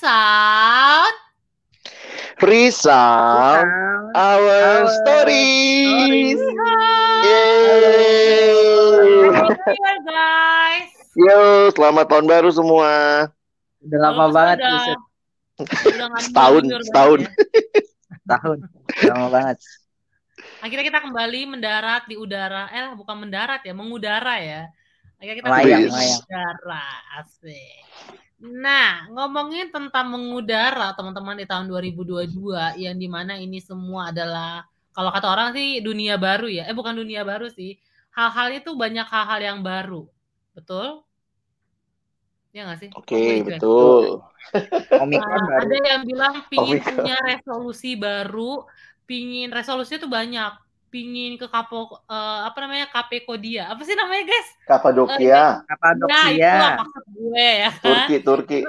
Resound. Resound our stories. Yeay. Halo guys. Yo, selamat tahun baru semua. Udah lama Halo, banget. Udah nggak Setahun, setahun. banget tahun. Udah lama banget. Akhirnya kita kembali mendarat di udara. Eh, bukan mendarat ya, mengudara ya. Akhirnya kita Melayang, kembali melayang. mengudara. Asik. Nah, ngomongin tentang mengudara teman-teman di tahun 2022 yang di mana ini semua adalah kalau kata orang sih dunia baru ya. Eh bukan dunia baru sih. Hal-hal itu banyak hal-hal yang baru. Betul? Ya nggak sih? Oke, gue juga. betul. Omikron Nah, baru. ada yang bilang pingin Omikron. punya resolusi baru, pingin resolusinya tuh banyak, pingin ke kapo eh, apa namanya KP Kodia, apa sih namanya guys? Kapadokia, Ya Kapadokia. itulah maksud gue ya kan. Turki, Turki.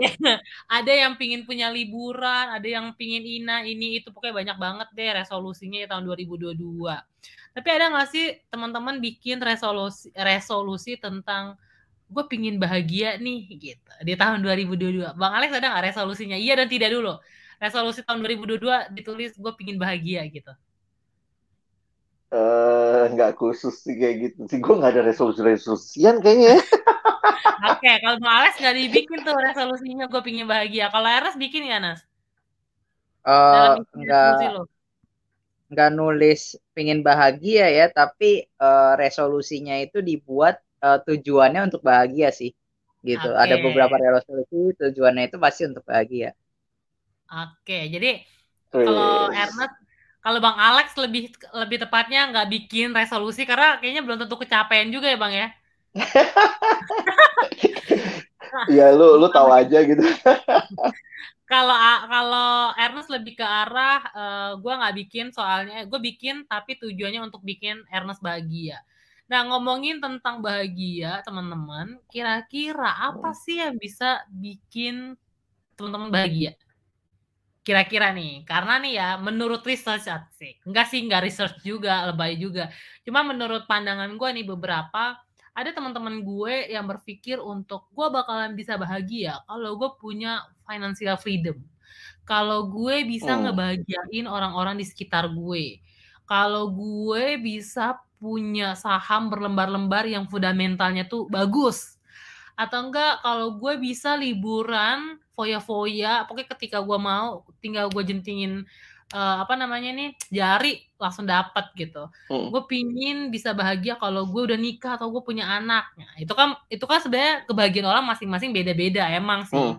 ada yang pingin punya liburan, ada yang pingin ina ini itu pokoknya banyak banget deh resolusinya di tahun 2022. Tapi ada nggak sih teman-teman bikin resolusi resolusi tentang gue pingin bahagia nih gitu di tahun 2022. Bang Alex ada nggak resolusinya? Iya dan tidak dulu. Resolusi tahun 2022 ditulis gue pingin bahagia gitu. Eh, nggak khusus sih kayak gitu sih. Gue nggak ada resolusi-resolusian kayaknya. ya. Oke, kalau Bang Alex nggak dibikin tuh resolusinya gue pingin bahagia. Kalau Ernest bikin ya Nas? Eh, Dalam isi nggak resolusi nggak nulis pingin bahagia ya, tapi eh, resolusinya itu dibuat eh, tujuannya untuk bahagia sih. Gitu. Ada Oke. beberapa resolusi tujuannya itu pasti untuk bahagia. Oke, jadi kalau. Ernest, kalau Bang Alex lebih lebih tepatnya nggak bikin resolusi karena kayaknya belum tentu kecapean juga ya Bang ya. Ya lu lu tahu aja gitu. Kalau kalau Ernest lebih ke arah eh, gua nggak bikin soalnya gue bikin tapi tujuannya untuk bikin Ernest bahagia. Nah ngomongin tentang bahagia teman-teman, kira-kira apa sih yang bisa bikin teman-teman bahagia? Kira-kira nih, karena nih ya menurut research asik, enggak sih enggak research juga, lebay juga. Cuma menurut pandangan gue nih beberapa ada teman-teman gue yang berpikir untuk gue bakalan bisa bahagia kalau gue punya financial freedom. Kalau gue bisa Hmm. ngebahagiain orang-orang di sekitar gue. Kalau gue bisa punya saham berlembar-lembar yang fundamentalnya tuh bagus. Atau enggak kalau gue bisa liburan foya-foya, pokoknya ketika gue mau tinggal gue jentingin eh, apa namanya nih jari langsung dapat gitu Hmm. gue pingin bisa bahagia kalau gue udah nikah atau gue punya anak nah, itu kan itu kan sebenarnya kebahagiaan orang masing-masing beda-beda emang sih Hmm.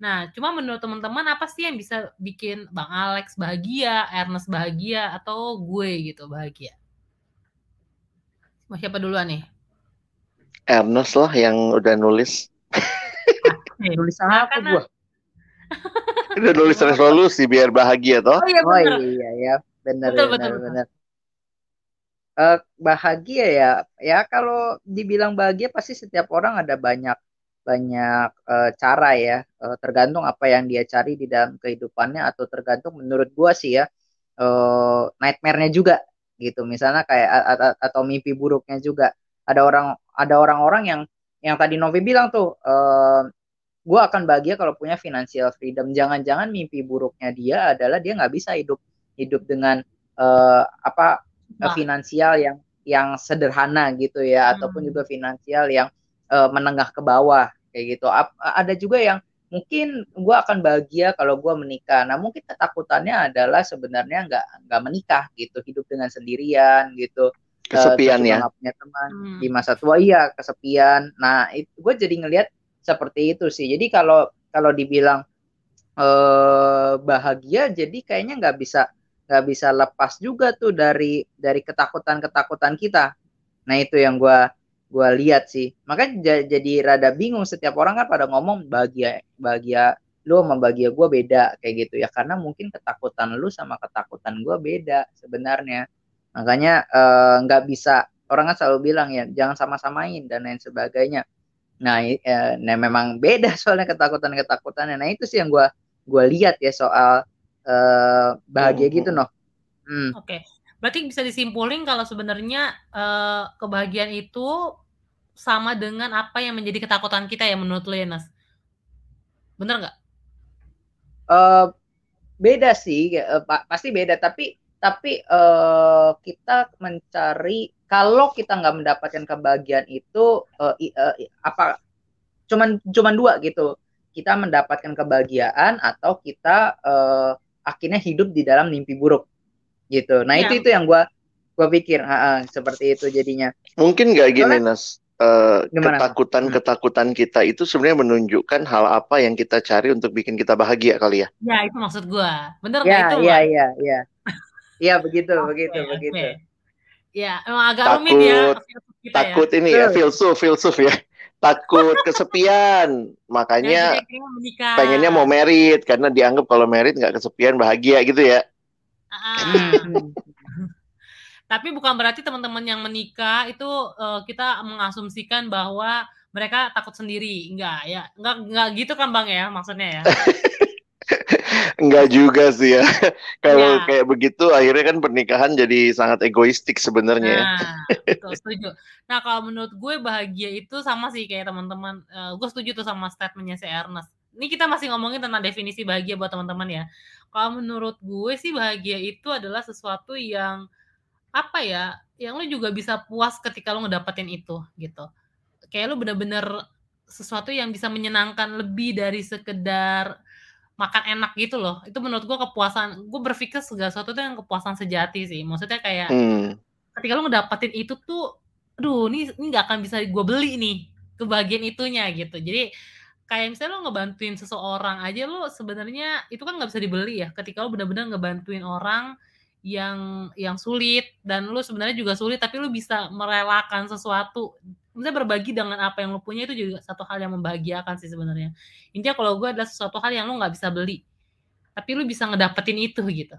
nah cuma menurut teman-teman apa sih yang bisa bikin bang Alex bahagia Ernest bahagia atau gue gitu bahagia mau siapa duluan nih Ernest lah yang udah nulis. Nulis Nah, apa karena- gua? Udah nulis resolusi biar bahagia toh. oh iya Oh bener iya ya, benar Betul, benar betul, benar. Eh, bahagia ya, ya kalau dibilang bahagia pasti setiap orang ada banyak banyak eh, cara ya, Eh, tergantung apa yang dia cari di dalam kehidupannya atau tergantung menurut gua sih ya eh, nightmare-nya juga gitu. Misalnya kayak a- a- atau mimpi buruknya juga. Ada orang ada orang-orang yang yang tadi Novi bilang tuh eh, gue akan bahagia kalau punya financial freedom. Jangan-jangan mimpi buruknya dia adalah dia nggak bisa hidup hidup dengan eh, apa eh, Wah. finansial yang yang sederhana gitu ya, Hmm. ataupun juga finansial yang eh, menengah ke bawah kayak gitu. Ap- ada juga yang mungkin gue akan bahagia kalau gue menikah. Nah mungkin ketakutannya adalah sebenarnya nggak nggak menikah gitu, hidup dengan sendirian gitu. Eh, Kesepian juga ya. punya teman Hmm. di masa tua iya kesepian nah itu gue jadi ngelihat seperti itu sih. Jadi kalau kalau dibilang eh bahagia jadi kayaknya nggak bisa nggak bisa lepas juga tuh dari dari ketakutan ketakutan kita. Nah itu yang gue gua lihat sih. Makanya ja- jadi rada bingung setiap orang kan pada ngomong bahagia bahagia lu sama bahagia gue beda kayak gitu ya. Karena mungkin ketakutan lu sama ketakutan gue beda sebenarnya. Makanya eh, nggak bisa orang kan selalu bilang ya jangan sama-samain dan lain sebagainya nah, eh, nah memang beda soalnya ketakutan ketakutannya nah itu sih yang gue gua lihat ya soal eh, bahagia gitu hmm. noh hmm. Oke, berarti bisa disimpulin kalau sebenarnya eh, kebahagiaan itu sama dengan apa yang menjadi ketakutan kita ya menurut lu ya Nas? Bener nggak? uh, beda sih uh, pasti beda tapi tapi uh, kita mencari kalau kita nggak mendapatkan kebahagiaan itu uh, uh, apa cuman cuman dua gitu kita mendapatkan kebahagiaan atau kita uh, akhirnya hidup di dalam mimpi buruk gitu nah ya. itu itu yang gue gue pikir uh, uh, seperti itu jadinya mungkin nggak gini Soalnya, nas uh, ketakutan-ketakutan kita itu sebenarnya menunjukkan hal apa yang kita cari untuk bikin kita bahagia kali ya? Ya itu maksud gue, bener ya, itu? Iya iya iya, iya begitu okay, begitu okay. begitu. Ya emang agak takut, rumit ya. Kita takut ya. ini ya, filsuf filsuf ya. Takut kesepian, makanya ya, pengennya mau merit karena dianggap kalau merit nggak kesepian bahagia gitu ya. Ah. Tapi bukan berarti teman-teman yang menikah itu uh, kita mengasumsikan bahwa mereka takut sendiri. Enggak ya. Enggak enggak gitu kan Bang ya maksudnya ya. Enggak juga sih ya. Kalau ya. kayak begitu akhirnya kan pernikahan jadi sangat egoistik sebenarnya. Ya. Nah, betul, setuju. Nah, kalau menurut gue bahagia itu sama sih kayak teman-teman. Uh, gue setuju tuh sama statementnya si Ernest. Ini kita masih ngomongin tentang definisi bahagia buat teman-teman ya. Kalau menurut gue sih bahagia itu adalah sesuatu yang apa ya yang lu juga bisa puas ketika lu ngedapetin itu gitu kayak lu bener-bener sesuatu yang bisa menyenangkan lebih dari sekedar makan enak gitu loh. Itu menurut gua kepuasan gue berpikir segala sesuatu itu yang kepuasan sejati sih. Maksudnya kayak hmm. ketika lu ngedapetin itu tuh aduh ini ini nggak akan bisa gue beli nih kebahagiaan itunya gitu. Jadi kayak misalnya lo ngebantuin seseorang aja lo sebenarnya itu kan nggak bisa dibeli ya ketika lo benar-benar ngebantuin orang yang yang sulit. Dan lu sebenarnya juga sulit tapi lu bisa merelakan sesuatu misalnya berbagi dengan apa yang lu punya itu juga satu hal yang membahagiakan sih sebenarnya. Intinya kalau gue adalah sesuatu hal yang lu nggak bisa beli tapi lu bisa ngedapetin itu gitu.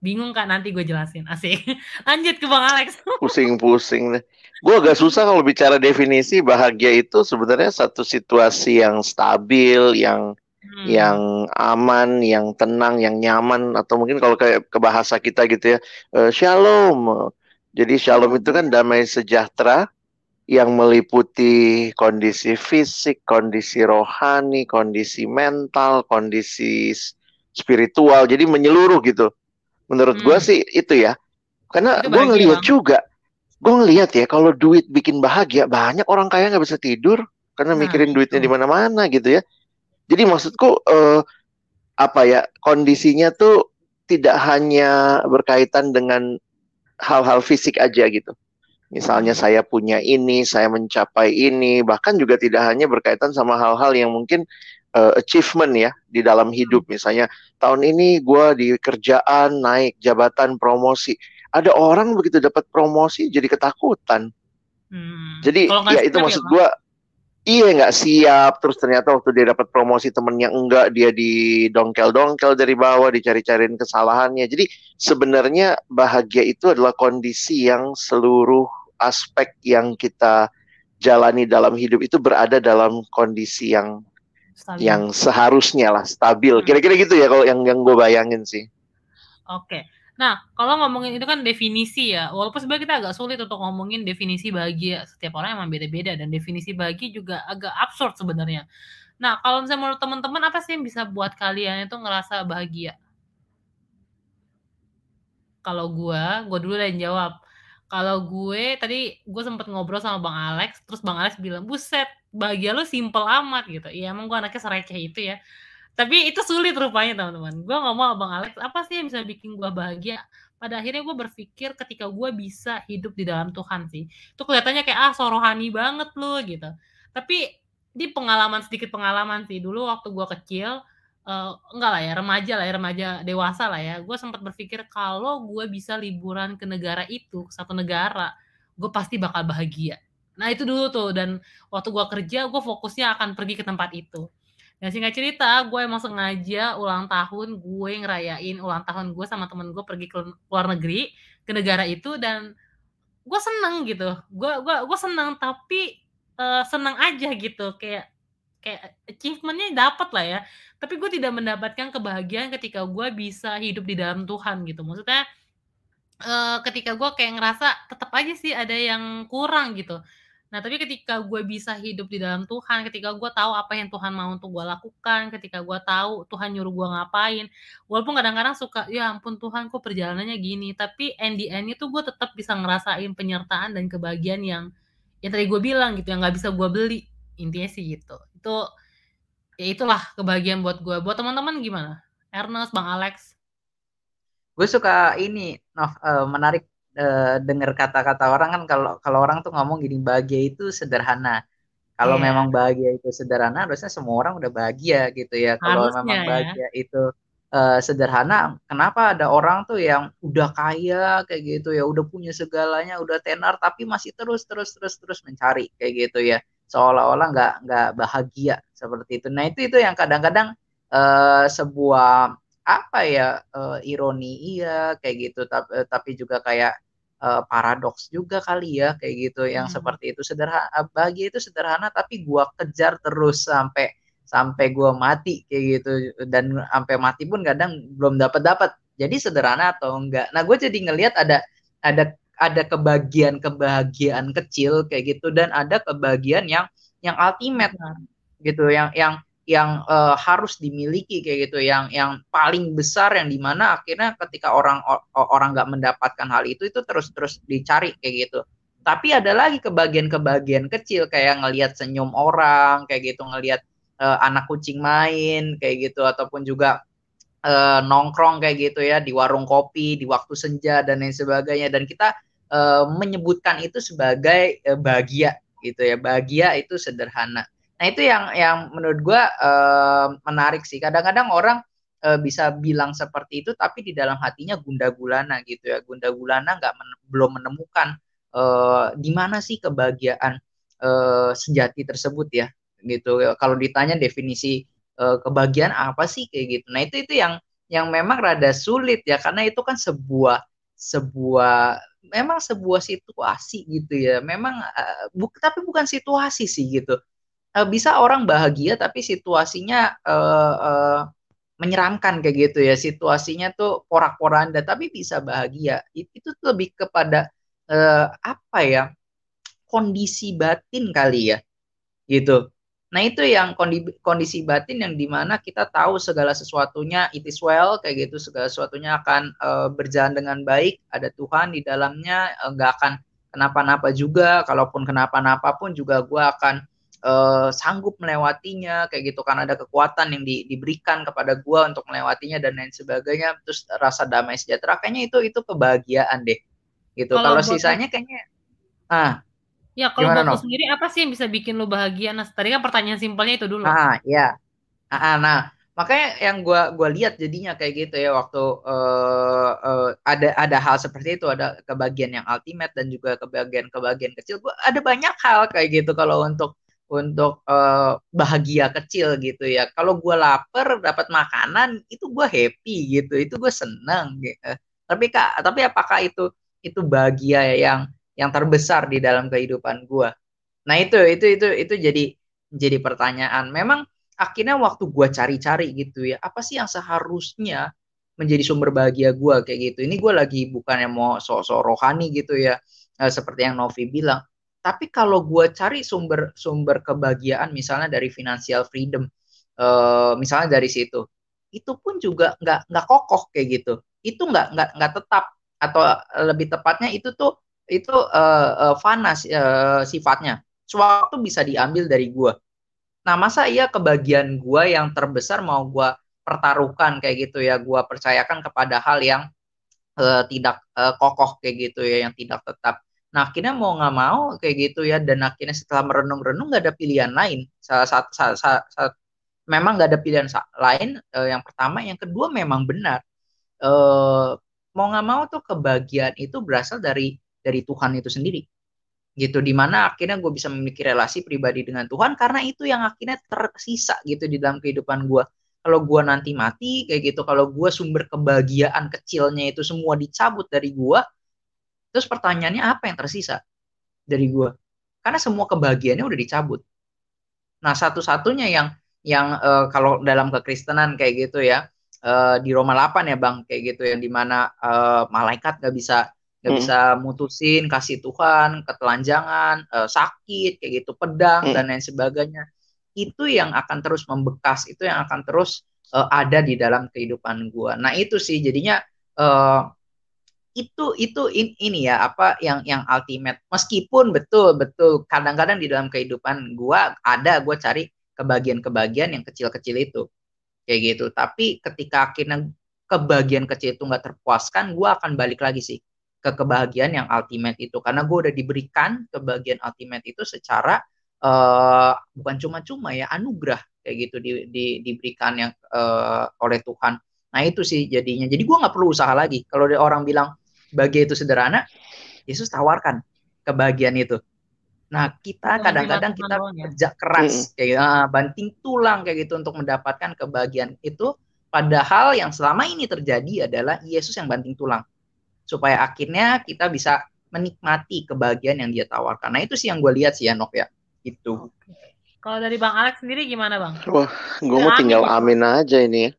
Bingung kan? Nanti gue jelasin. Asik. Lanjut ke bang Alex. Pusing-pusing gue agak susah kalau bicara definisi bahagia itu sebenarnya satu situasi yang stabil yang hmm. yang aman, yang tenang, yang nyaman atau mungkin kalau kayak ke bahasa kita gitu ya, uh, shalom. Jadi shalom itu kan damai sejahtera yang meliputi kondisi fisik, kondisi rohani, kondisi mental, kondisi spiritual. Jadi menyeluruh gitu. Menurut hmm. gue sih itu ya. Karena gue ngeliat juga, gue ngeliat ya kalau duit bikin bahagia banyak orang kaya nggak bisa tidur karena nah, mikirin duitnya di mana-mana gitu ya. Jadi maksudku uh, apa ya kondisinya tuh tidak hanya berkaitan dengan hal-hal fisik aja gitu. Misalnya saya punya ini, saya mencapai ini, bahkan juga tidak hanya berkaitan sama hal-hal yang mungkin uh, achievement ya di dalam hidup. Hmm. Misalnya tahun ini gue di kerjaan naik jabatan promosi. Ada orang begitu dapat promosi jadi ketakutan. Hmm. Jadi ya itu maksud gue iya nggak siap. Terus ternyata waktu dia dapat promosi temennya enggak. Dia di dongkel-dongkel dari bawah dicari-cariin kesalahannya. Jadi sebenarnya bahagia itu adalah kondisi yang seluruh aspek yang kita jalani dalam hidup itu berada dalam kondisi yang stabil. yang seharusnya lah stabil. Hmm. kira-kira gitu ya kalau yang yang gue bayangin sih. Oke Nah, kalau ngomongin itu kan definisi ya, walaupun sebenarnya kita agak sulit untuk ngomongin definisi bahagia. Setiap orang emang beda-beda dan definisi bahagia juga agak absurd sebenarnya. Nah, kalau misalnya menurut teman-teman apa sih yang bisa buat kalian itu ngerasa bahagia? Kalau gue, gue dulu yang jawab. Kalau gue tadi gue sempet ngobrol sama Bang Alex, terus Bang Alex bilang, "Buset, bahagia lu simple amat." gitu. Iya, emang gue anaknya sereceh itu ya. Tapi itu sulit rupanya teman-teman. Gue ngomong Bang Alex, apa sih yang bisa bikin gue bahagia? Pada akhirnya gue berpikir ketika gue bisa hidup di dalam Tuhan sih. Itu kelihatannya kayak ah sorohani banget loh gitu. Tapi di pengalaman sedikit pengalaman sih dulu waktu gue kecil uh, enggak lah ya remaja lah ya remaja dewasa lah ya gue sempat berpikir kalau gue bisa liburan ke negara itu satu negara gue pasti bakal bahagia nah itu dulu tuh dan waktu gue kerja gue fokusnya akan pergi ke tempat itu Nah singkat cerita, gue emang sengaja ulang tahun gue ngerayain ulang tahun gue sama temen gue pergi ke luar negeri ke negara itu dan gue seneng gitu. Gue gue gue seneng tapi uh, seneng aja gitu kayak kayak achievementnya dapat lah ya. Tapi gue tidak mendapatkan kebahagiaan ketika gue bisa hidup di dalam Tuhan gitu. Maksudnya uh, ketika gue kayak ngerasa tetap aja sih ada yang kurang gitu Nah, tapi ketika gue bisa hidup di dalam Tuhan, ketika gue tahu apa yang Tuhan mau untuk gue lakukan, ketika gue tahu Tuhan nyuruh gue ngapain, walaupun kadang-kadang suka, ya ampun Tuhan kok perjalanannya gini, tapi end the end itu gue tetap bisa ngerasain penyertaan dan kebahagiaan yang yang tadi gue bilang gitu, yang nggak bisa gue beli. Intinya sih gitu. Itu ya itulah kebahagiaan buat gue. Buat teman-teman gimana? Ernest, Bang Alex? Gue suka ini, Nov, uh, menarik uh, dengar kata-kata orang kan kalau kalau orang tuh ngomong gini bahagia itu sederhana. Kalau yeah. memang bahagia itu sederhana, harusnya semua orang udah bahagia gitu ya. Kalau memang ya. bahagia itu uh, sederhana, kenapa ada orang tuh yang udah kaya kayak gitu ya, udah punya segalanya, udah tenar, tapi masih terus terus terus terus mencari kayak gitu ya, seolah-olah nggak nggak bahagia seperti itu. Nah itu itu yang kadang-kadang uh, sebuah apa ya uh, ironi iya kayak gitu tapi, tapi juga kayak uh, paradoks juga kali ya kayak gitu. Yang hmm. seperti itu sederhana bagi itu sederhana tapi gua kejar terus sampai sampai gua mati kayak gitu. Dan sampai mati pun kadang belum dapat dapat jadi sederhana atau enggak? Nah gue jadi ngelihat ada ada ada kebahagiaan kebahagiaan kecil kayak gitu. Dan ada kebahagiaan yang yang ultimate gitu. Yang yang yang uh, harus dimiliki kayak gitu. Yang yang paling besar yang di mana akhirnya ketika orang orang nggak mendapatkan hal itu itu terus terus dicari kayak gitu. Tapi ada lagi kebagian-kebagian kecil kayak ngelihat senyum orang kayak gitu ngelihat uh, anak kucing main kayak gitu. Ataupun juga uh, nongkrong kayak gitu ya di warung kopi di waktu senja dan lain sebagainya. Dan kita uh, menyebutkan itu sebagai uh, bahagia gitu ya. Bahagia itu sederhana Nah itu yang yang menurut gue uh, menarik sih. Kadang-kadang orang uh, bisa bilang seperti itu, tapi di dalam hatinya gunda gulana gitu ya. Gunda gulana nggak men belum menemukan uh, di mana sih kebahagiaan uh, sejati tersebut ya gitu. Kalau ditanya definisi uh, kebahagiaan apa sih kayak gitu. Nah itu itu yang yang memang rada sulit ya karena itu kan sebuah sebuah memang sebuah situasi gitu ya. Memang uh, bu, tapi bukan situasi sih gitu uh, bisa orang bahagia tapi situasinya uh, uh, menyeramkan kayak gitu ya. Situasinya tuh porak-poranda tapi bisa bahagia. Itu, itu tuh lebih kepada uh, apa ya kondisi batin kali ya gitu. Nah itu yang kondisi batin yang di mana kita tahu segala sesuatunya it is well kayak gitu. Segala sesuatunya akan uh, berjalan dengan baik ada Tuhan di dalamnya nggak uh, akan kenapa-napa juga. Kalaupun kenapa-napa pun juga gue akan uh, sanggup melewatinya kayak gitu kan. Ada kekuatan yang di, diberikan kepada gua untuk melewatinya dan lain sebagainya terus rasa damai sejahtera. Kayaknya itu itu kebahagiaan deh gitu. Kalau, sisanya kayaknya ah ya kalau buat no? sendiri apa sih yang bisa bikin lu bahagia? Nah tadi kan pertanyaan simpelnya itu dulu. Ah ya ah, nah makanya yang gua gua lihat jadinya kayak gitu ya waktu uh, uh, ada ada hal seperti itu. Ada kebagian yang ultimate dan juga kebagian kebagian kecil. Gua ada banyak hal kayak gitu kalau untuk untuk uh, bahagia kecil gitu ya. Kalau gue lapar dapat makanan itu gue happy gitu, itu gue seneng gitu. Tapi kak, tapi apakah itu itu bahagia yang yang terbesar di dalam kehidupan gue? Nah itu itu itu itu jadi jadi pertanyaan. Memang akhirnya waktu gue cari-cari gitu ya, apa sih yang seharusnya menjadi sumber bahagia gue kayak gitu. Ini gue lagi bukan yang mau sok-sok rohani gitu ya, eh, seperti yang Novi bilang tapi kalau gue cari sumber sumber kebahagiaan misalnya dari financial freedom, uh, misalnya dari situ, itu pun juga nggak nggak kokoh kayak gitu. Itu nggak nggak nggak tetap atau lebih tepatnya itu tuh itu uh, uh, fana uh, sifatnya. Suatu bisa diambil dari gue. Nah masa iya kebahagiaan gue yang terbesar mau gue pertaruhkan kayak gitu ya, gue percayakan kepada hal yang uh, tidak uh, kokoh kayak gitu ya, yang tidak tetap Nah akhirnya mau nggak mau kayak gitu ya dan akhirnya setelah merenung-renung nggak ada pilihan lain. Salah satu saat, saat, saat, memang nggak ada pilihan lain. Eh, yang pertama, yang kedua memang benar. Eh, mau nggak mau tuh kebahagiaan itu berasal dari dari Tuhan itu sendiri gitu di mana akhirnya gue bisa memiliki relasi pribadi dengan Tuhan karena itu yang akhirnya tersisa gitu di dalam kehidupan gue kalau gue nanti mati kayak gitu kalau gue sumber kebahagiaan kecilnya itu semua dicabut dari gue Terus pertanyaannya apa yang tersisa dari gue? Karena semua kebahagiaannya udah dicabut. Nah, satu-satunya yang yang uh, kalau dalam kekristenan kayak gitu ya, uh, di Roma 8 ya Bang, kayak gitu yang di mana uh, malaikat gak bisa nggak hmm. bisa mutusin kasih Tuhan ketelanjangan uh, sakit kayak gitu pedang hmm. dan lain sebagainya itu yang akan terus membekas itu yang akan terus uh, ada di dalam kehidupan gue nah itu sih jadinya uh, itu itu in, ini ya apa yang yang ultimate. Meskipun betul betul. Kadang-kadang di dalam kehidupan gue ada gue cari kebagian-kebagian yang kecil-kecil itu. Kayak gitu. Tapi ketika akhirnya kebagian kecil itu nggak terpuaskan gue akan balik lagi sih ke kebahagiaan yang ultimate itu. Karena gue udah diberikan kebahagiaan ultimate itu secara uh, bukan cuma-cuma ya anugerah. Kayak gitu di, di, diberikan yang uh, oleh Tuhan. Nah itu sih jadinya. Jadi gue nggak perlu usaha lagi. Kalau orang bilang bahagia itu sederhana Yesus tawarkan kebahagiaan itu nah kita kadang-kadang kita ya. kerja keras kayak gitu, uh, banting tulang kayak gitu untuk mendapatkan kebahagiaan itu padahal yang selama ini terjadi adalah Yesus yang banting tulang supaya akhirnya kita bisa menikmati kebahagiaan yang dia tawarkan. Nah itu sih yang gue lihat sih ya Nok ya. Itu. Kalau dari Bang Alex sendiri gimana Bang? Wah, gue mau tinggal amin. amin aja ini ya.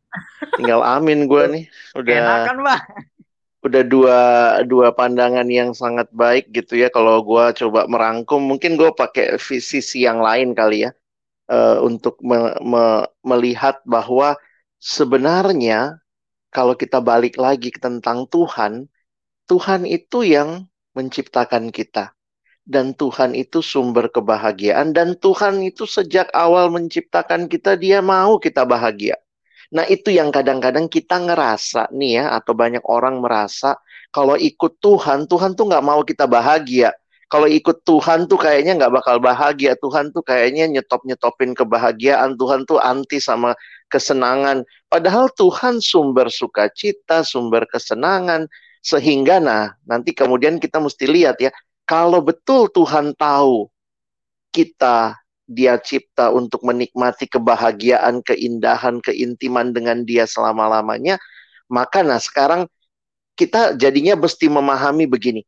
Tinggal amin gue nih. Udah. Enakan Bang. Udah dua dua pandangan yang sangat baik gitu ya. Kalau gue coba merangkum, mungkin gue pakai sisi yang lain kali ya. Uh, untuk me me melihat bahwa sebenarnya kalau kita balik lagi tentang Tuhan, Tuhan itu yang menciptakan kita. Dan Tuhan itu sumber kebahagiaan. Dan Tuhan itu sejak awal menciptakan kita, dia mau kita bahagia. Nah itu yang kadang-kadang kita ngerasa nih ya, atau banyak orang merasa, kalau ikut Tuhan, Tuhan tuh nggak mau kita bahagia. Kalau ikut Tuhan tuh kayaknya nggak bakal bahagia. Tuhan tuh kayaknya nyetop-nyetopin kebahagiaan. Tuhan tuh anti sama kesenangan. Padahal Tuhan sumber sukacita, sumber kesenangan, sehingga nah, nanti kemudian kita mesti lihat ya, kalau betul Tuhan tahu kita dia cipta untuk menikmati kebahagiaan, keindahan, keintiman dengan dia selama-lamanya, maka nah sekarang kita jadinya mesti memahami begini.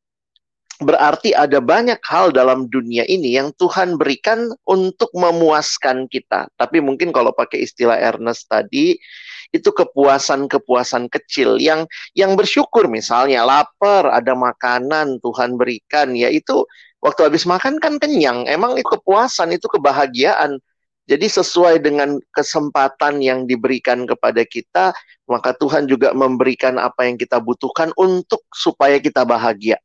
Berarti ada banyak hal dalam dunia ini yang Tuhan berikan untuk memuaskan kita. Tapi mungkin kalau pakai istilah Ernest tadi, itu kepuasan-kepuasan kecil yang yang bersyukur misalnya lapar ada makanan Tuhan berikan ya itu waktu habis makan kan kenyang. Emang itu kepuasan itu kebahagiaan. Jadi sesuai dengan kesempatan yang diberikan kepada kita maka Tuhan juga memberikan apa yang kita butuhkan untuk supaya kita bahagia.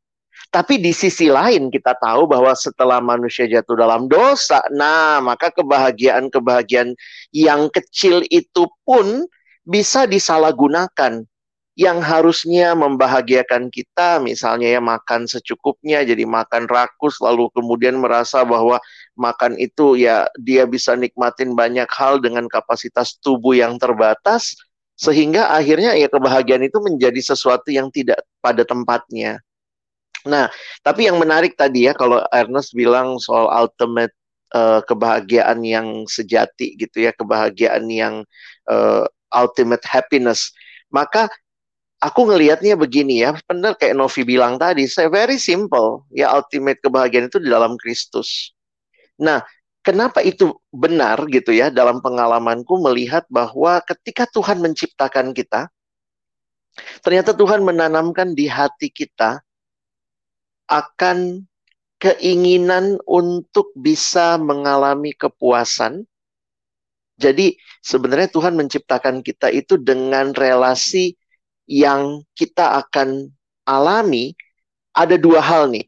Tapi di sisi lain kita tahu bahwa setelah manusia jatuh dalam dosa, nah maka kebahagiaan-kebahagiaan yang kecil itu pun bisa disalahgunakan yang harusnya membahagiakan kita misalnya ya makan secukupnya jadi makan rakus lalu kemudian merasa bahwa makan itu ya dia bisa nikmatin banyak hal dengan kapasitas tubuh yang terbatas sehingga akhirnya ya kebahagiaan itu menjadi sesuatu yang tidak pada tempatnya. Nah, tapi yang menarik tadi ya kalau Ernest bilang soal ultimate uh, kebahagiaan yang sejati gitu ya, kebahagiaan yang uh, ultimate happiness. Maka aku ngelihatnya begini ya, benar kayak Novi bilang tadi, saya very simple. Ya ultimate kebahagiaan itu di dalam Kristus. Nah, kenapa itu benar gitu ya dalam pengalamanku melihat bahwa ketika Tuhan menciptakan kita, ternyata Tuhan menanamkan di hati kita akan keinginan untuk bisa mengalami kepuasan jadi sebenarnya Tuhan menciptakan kita itu dengan relasi yang kita akan alami ada dua hal nih.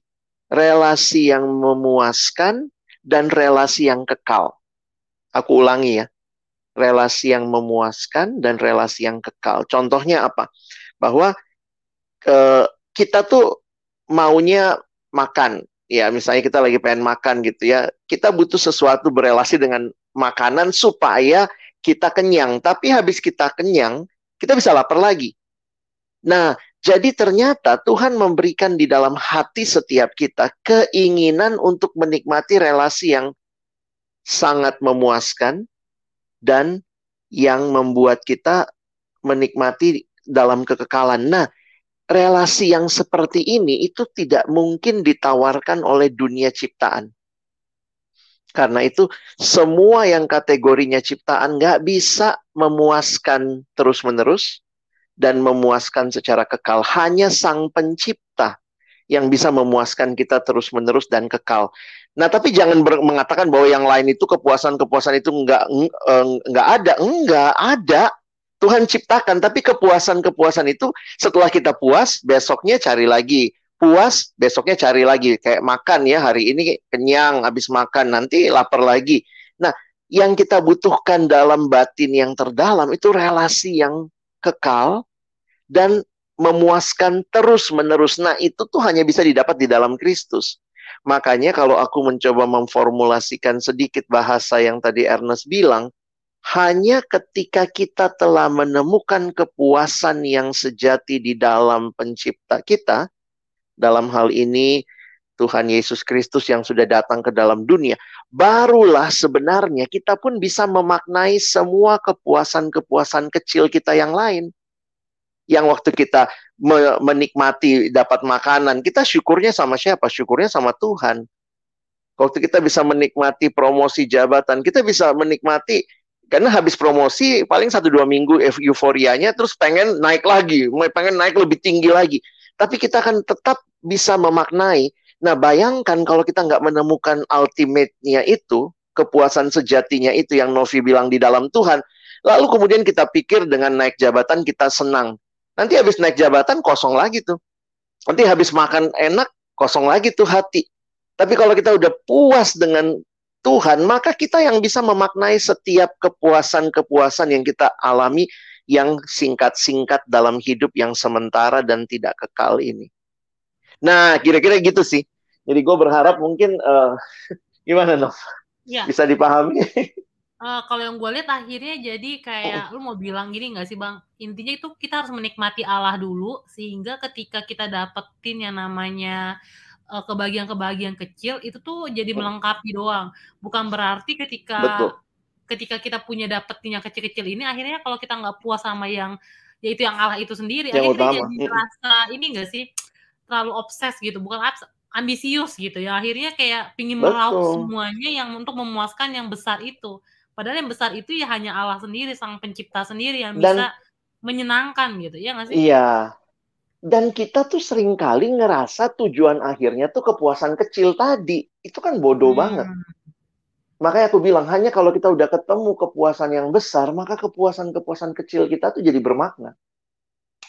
Relasi yang memuaskan dan relasi yang kekal. Aku ulangi ya. Relasi yang memuaskan dan relasi yang kekal. Contohnya apa? Bahwa ke, kita tuh maunya makan. Ya, misalnya kita lagi pengen makan gitu ya. Kita butuh sesuatu berelasi dengan makanan supaya kita kenyang. Tapi habis kita kenyang, kita bisa lapar lagi. Nah, jadi ternyata Tuhan memberikan di dalam hati setiap kita keinginan untuk menikmati relasi yang sangat memuaskan dan yang membuat kita menikmati dalam kekekalan. Nah, relasi yang seperti ini itu tidak mungkin ditawarkan oleh dunia ciptaan. Karena itu semua yang kategorinya ciptaan nggak bisa memuaskan terus-menerus dan memuaskan secara kekal. Hanya sang pencipta yang bisa memuaskan kita terus-menerus dan kekal. Nah, tapi jangan mengatakan bahwa yang lain itu kepuasan-kepuasan itu enggak enggak ada, enggak ada. Tuhan ciptakan, tapi kepuasan-kepuasan itu setelah kita puas, besoknya cari lagi. Puas, besoknya cari lagi. Kayak makan ya, hari ini kenyang, habis makan, nanti lapar lagi. Nah, yang kita butuhkan dalam batin yang terdalam itu relasi yang kekal dan memuaskan terus-menerus. Nah, itu tuh hanya bisa didapat di dalam Kristus. Makanya kalau aku mencoba memformulasikan sedikit bahasa yang tadi Ernest bilang, hanya ketika kita telah menemukan kepuasan yang sejati di dalam pencipta kita, dalam hal ini Tuhan Yesus Kristus yang sudah datang ke dalam dunia, barulah sebenarnya kita pun bisa memaknai semua kepuasan-kepuasan kecil kita yang lain yang waktu kita menikmati dapat makanan, kita syukurnya sama siapa? Syukurnya sama Tuhan. Waktu kita bisa menikmati promosi jabatan, kita bisa menikmati karena habis promosi paling satu dua minggu euforianya terus pengen naik lagi, pengen naik lebih tinggi lagi. Tapi kita akan tetap bisa memaknai. Nah bayangkan kalau kita nggak menemukan ultimate-nya itu, kepuasan sejatinya itu yang Novi bilang di dalam Tuhan, lalu kemudian kita pikir dengan naik jabatan kita senang. Nanti habis naik jabatan kosong lagi tuh. Nanti habis makan enak kosong lagi tuh hati. Tapi kalau kita udah puas dengan Tuhan, maka kita yang bisa memaknai setiap kepuasan-kepuasan yang kita alami yang singkat-singkat dalam hidup yang sementara dan tidak kekal ini. Nah, kira-kira gitu sih. Jadi gue berharap mungkin uh, gimana Nov? Ya. Bisa dipahami? Uh, kalau yang gue lihat akhirnya jadi kayak lu mau bilang gini nggak sih bang? Intinya itu kita harus menikmati Allah dulu sehingga ketika kita dapetin yang namanya uh, kebahagiaan-kebahagiaan kecil itu tuh jadi melengkapi doang. Bukan berarti ketika Betul. ketika kita punya dapetin yang kecil-kecil ini akhirnya kalau kita nggak puas sama yang yaitu yang Allah itu sendiri yang akhirnya utama. jadi merasa ini enggak sih terlalu obses gitu bukan ambisius gitu ya akhirnya kayak pingin meraup semuanya yang untuk memuaskan yang besar itu Padahal yang besar itu ya hanya Allah sendiri, sang pencipta sendiri yang Dan, bisa menyenangkan gitu, ya nggak sih? Iya. Dan kita tuh sering kali ngerasa tujuan akhirnya tuh kepuasan kecil tadi. Itu kan bodoh hmm. banget. Makanya aku bilang, hanya kalau kita udah ketemu kepuasan yang besar, maka kepuasan-kepuasan kecil kita tuh jadi bermakna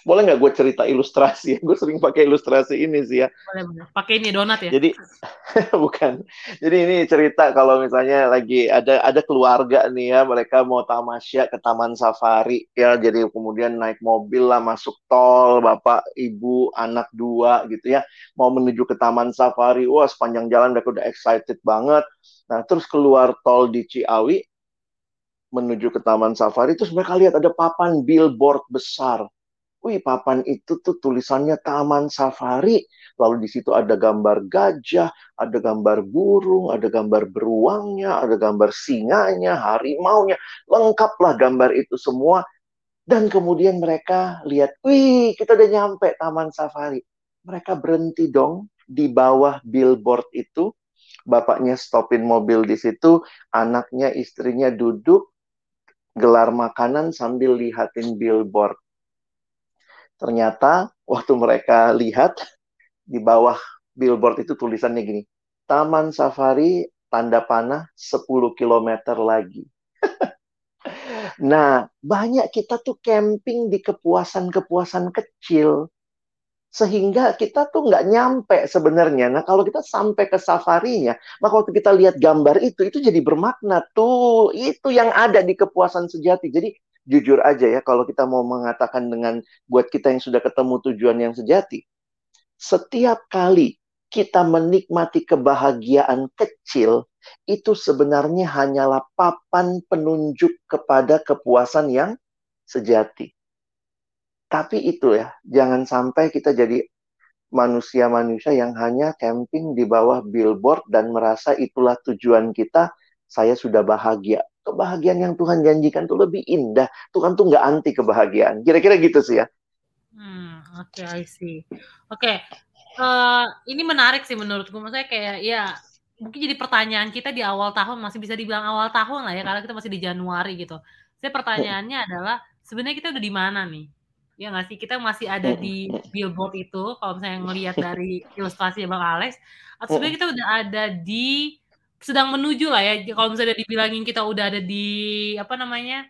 boleh nggak gue cerita ilustrasi? Gue sering pakai ilustrasi ini sih ya. Boleh, boleh. Pakai ini donat ya? Jadi bukan. Jadi ini cerita kalau misalnya lagi ada ada keluarga nih ya, mereka mau tamasya ke taman safari ya. Jadi kemudian naik mobil lah masuk tol, bapak, ibu, anak dua gitu ya, mau menuju ke taman safari. Wah sepanjang jalan mereka udah excited banget. Nah terus keluar tol di Ciawi menuju ke taman safari terus mereka lihat ada papan billboard besar Wih, papan itu tuh tulisannya Taman Safari. Lalu di situ ada gambar gajah, ada gambar burung, ada gambar beruangnya, ada gambar singanya, harimaunya. Lengkaplah gambar itu semua. Dan kemudian mereka lihat, wih, kita udah nyampe Taman Safari. Mereka berhenti dong di bawah billboard itu. Bapaknya stopin mobil di situ, anaknya, istrinya duduk, gelar makanan sambil lihatin billboard Ternyata waktu mereka lihat di bawah billboard itu tulisannya gini, Taman Safari tanda panah 10 km lagi. nah, banyak kita tuh camping di kepuasan-kepuasan kecil. Sehingga kita tuh nggak nyampe sebenarnya. Nah, kalau kita sampai ke safarinya, maka waktu kita lihat gambar itu, itu jadi bermakna. Tuh, itu yang ada di kepuasan sejati. Jadi, jujur aja ya kalau kita mau mengatakan dengan buat kita yang sudah ketemu tujuan yang sejati. Setiap kali kita menikmati kebahagiaan kecil, itu sebenarnya hanyalah papan penunjuk kepada kepuasan yang sejati. Tapi itu ya, jangan sampai kita jadi manusia-manusia yang hanya camping di bawah billboard dan merasa itulah tujuan kita, saya sudah bahagia kebahagiaan yang Tuhan janjikan tuh lebih indah. Tuhan tuh nggak anti kebahagiaan. Kira-kira gitu sih ya. Hmm, oke, okay, I see. Oke, okay. uh, eh, ini menarik sih menurutku. Maksudnya kayak ya mungkin jadi pertanyaan kita di awal tahun masih bisa dibilang awal tahun lah ya karena kita masih di Januari gitu. Saya pertanyaannya adalah sebenarnya kita udah di mana nih? Ya nggak sih? Kita masih ada di billboard itu kalau misalnya ngelihat dari ilustrasi Bang Alex. Atau sebenarnya kita udah ada di sedang menuju lah ya. Kalau misalnya dibilangin kita udah ada di apa namanya?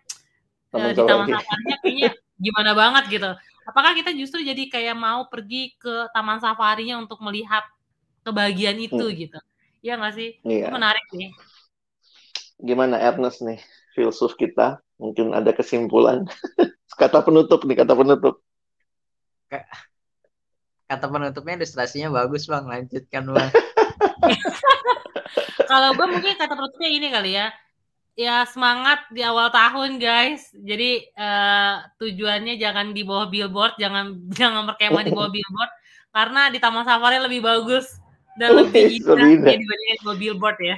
Taman di Taman Safarinya kayaknya gimana banget gitu. Apakah kita justru jadi kayak mau pergi ke Taman Safarinya untuk melihat kebahagiaan itu hmm. gitu? Iya nggak sih? Iya. Itu menarik nih. Gimana Ernest nih, filsuf kita? Mungkin ada kesimpulan. kata penutup nih, kata penutup. Kata penutupnya ilustrasinya bagus bang, lanjutkan bang. Kalau gue mungkin kata penutupnya ini kali ya, ya semangat di awal tahun guys. Jadi uh, tujuannya jangan di bawah billboard, jangan jangan berkemah di bawah billboard, karena di Taman Safari lebih bagus dan lebih indah ya dibandingkan di bawah billboard ya.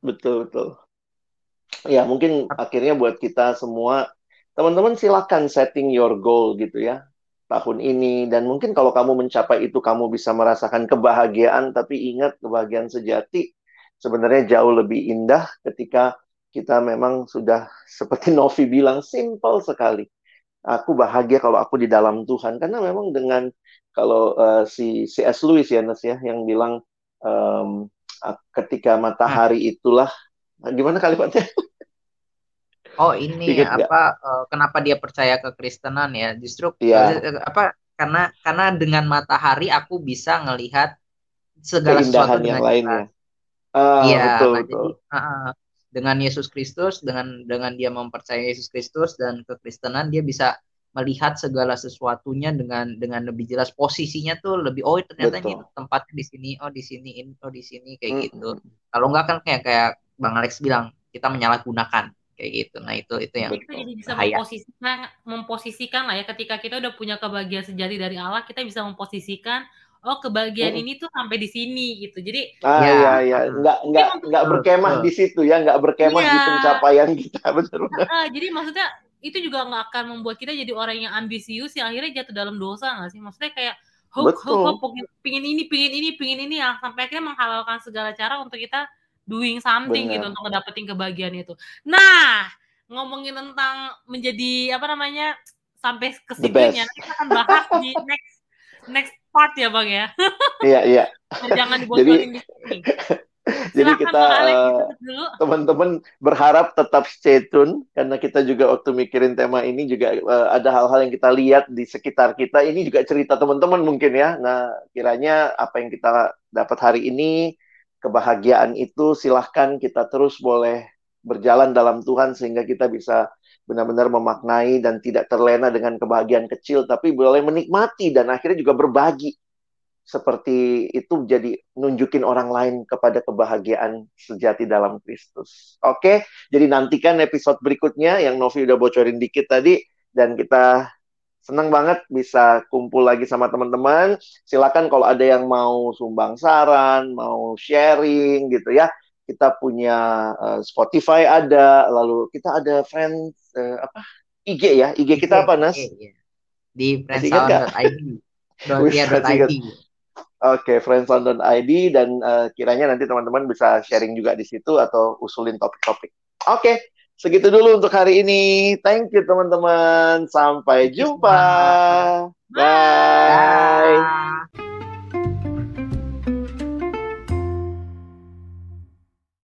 Betul betul. Ya mungkin akhirnya buat kita semua teman-teman silakan setting your goal gitu ya tahun ini. Dan mungkin kalau kamu mencapai itu kamu bisa merasakan kebahagiaan. Tapi ingat kebahagiaan sejati sebenarnya jauh lebih indah ketika kita memang sudah seperti Novi bilang simple sekali. Aku bahagia kalau aku di dalam Tuhan. Karena memang dengan kalau uh, si C.S. Lewis ya Nes ya yang bilang um, ketika matahari itulah gimana kalimatnya Oh ini Dikit apa uh, kenapa dia percaya ke Kristenan ya? Justru yeah. Iya. uh, apa karena karena dengan matahari aku bisa ngelihat segala sesuatu yang lainnya. Uh, iya, betul, nah, betul. jadi uh, dengan Yesus Kristus dengan dengan dia mempercayai Yesus Kristus dan kekristenan dia bisa melihat segala sesuatunya dengan dengan lebih jelas posisinya tuh lebih oh ternyata Betul. ini tempatnya di sini oh di sini oh di sini kayak mm -hmm. gitu kalau enggak kan kayak kayak bang Alex bilang kita menyalahgunakan kayak gitu. Nah itu itu yang kita jadi bisa memposisikan memposisikan lah ya ketika kita udah punya kebahagiaan sejati dari Allah kita bisa memposisikan oh kebahagiaan hmm. ini tuh sampai di sini gitu. Jadi ah ya, ya, ya. nggak nggak nggak berkemah di situ ya, nggak berkemah ya. di pencapaian kita betul. Jadi maksudnya itu juga nggak akan membuat kita jadi orang yang ambisius yang akhirnya jatuh dalam dosa nggak sih? Maksudnya kayak hook hook hook pingin ini pingin ini pingin ini ya sampai akhirnya menghalalkan segala cara untuk kita doing something Bener. gitu untuk mendapatkan kebahagiaan itu. Nah, ngomongin tentang menjadi apa namanya sampai ke situnya kita akan bahas di next next part ya bang ya. Iya iya. Jangan dibocorin di sini. Jadi kita uh, teman-teman berharap tetap stay tune karena kita juga waktu mikirin tema ini juga uh, ada hal-hal yang kita lihat di sekitar kita. Ini juga cerita teman-teman mungkin ya. Nah, kiranya apa yang kita dapat hari ini kebahagiaan itu silahkan kita terus boleh berjalan dalam Tuhan sehingga kita bisa benar-benar memaknai dan tidak terlena dengan kebahagiaan kecil tapi boleh menikmati dan akhirnya juga berbagi seperti itu jadi nunjukin orang lain kepada kebahagiaan sejati dalam Kristus. Oke, jadi nantikan episode berikutnya yang Novi udah bocorin dikit tadi dan kita senang banget bisa kumpul lagi sama teman-teman. Silakan kalau ada yang mau sumbang saran, mau sharing gitu ya. Kita punya uh, Spotify ada, lalu kita ada friends uh, apa? IG ya. IG kita apa Nas? Di friendsound.id. Oke, okay, friendsound.id dan uh, kiranya nanti teman-teman bisa sharing juga di situ atau usulin topik-topik. Oke, okay. Segitu dulu untuk hari ini. Thank you teman-teman. Sampai jumpa. Bye. Bye.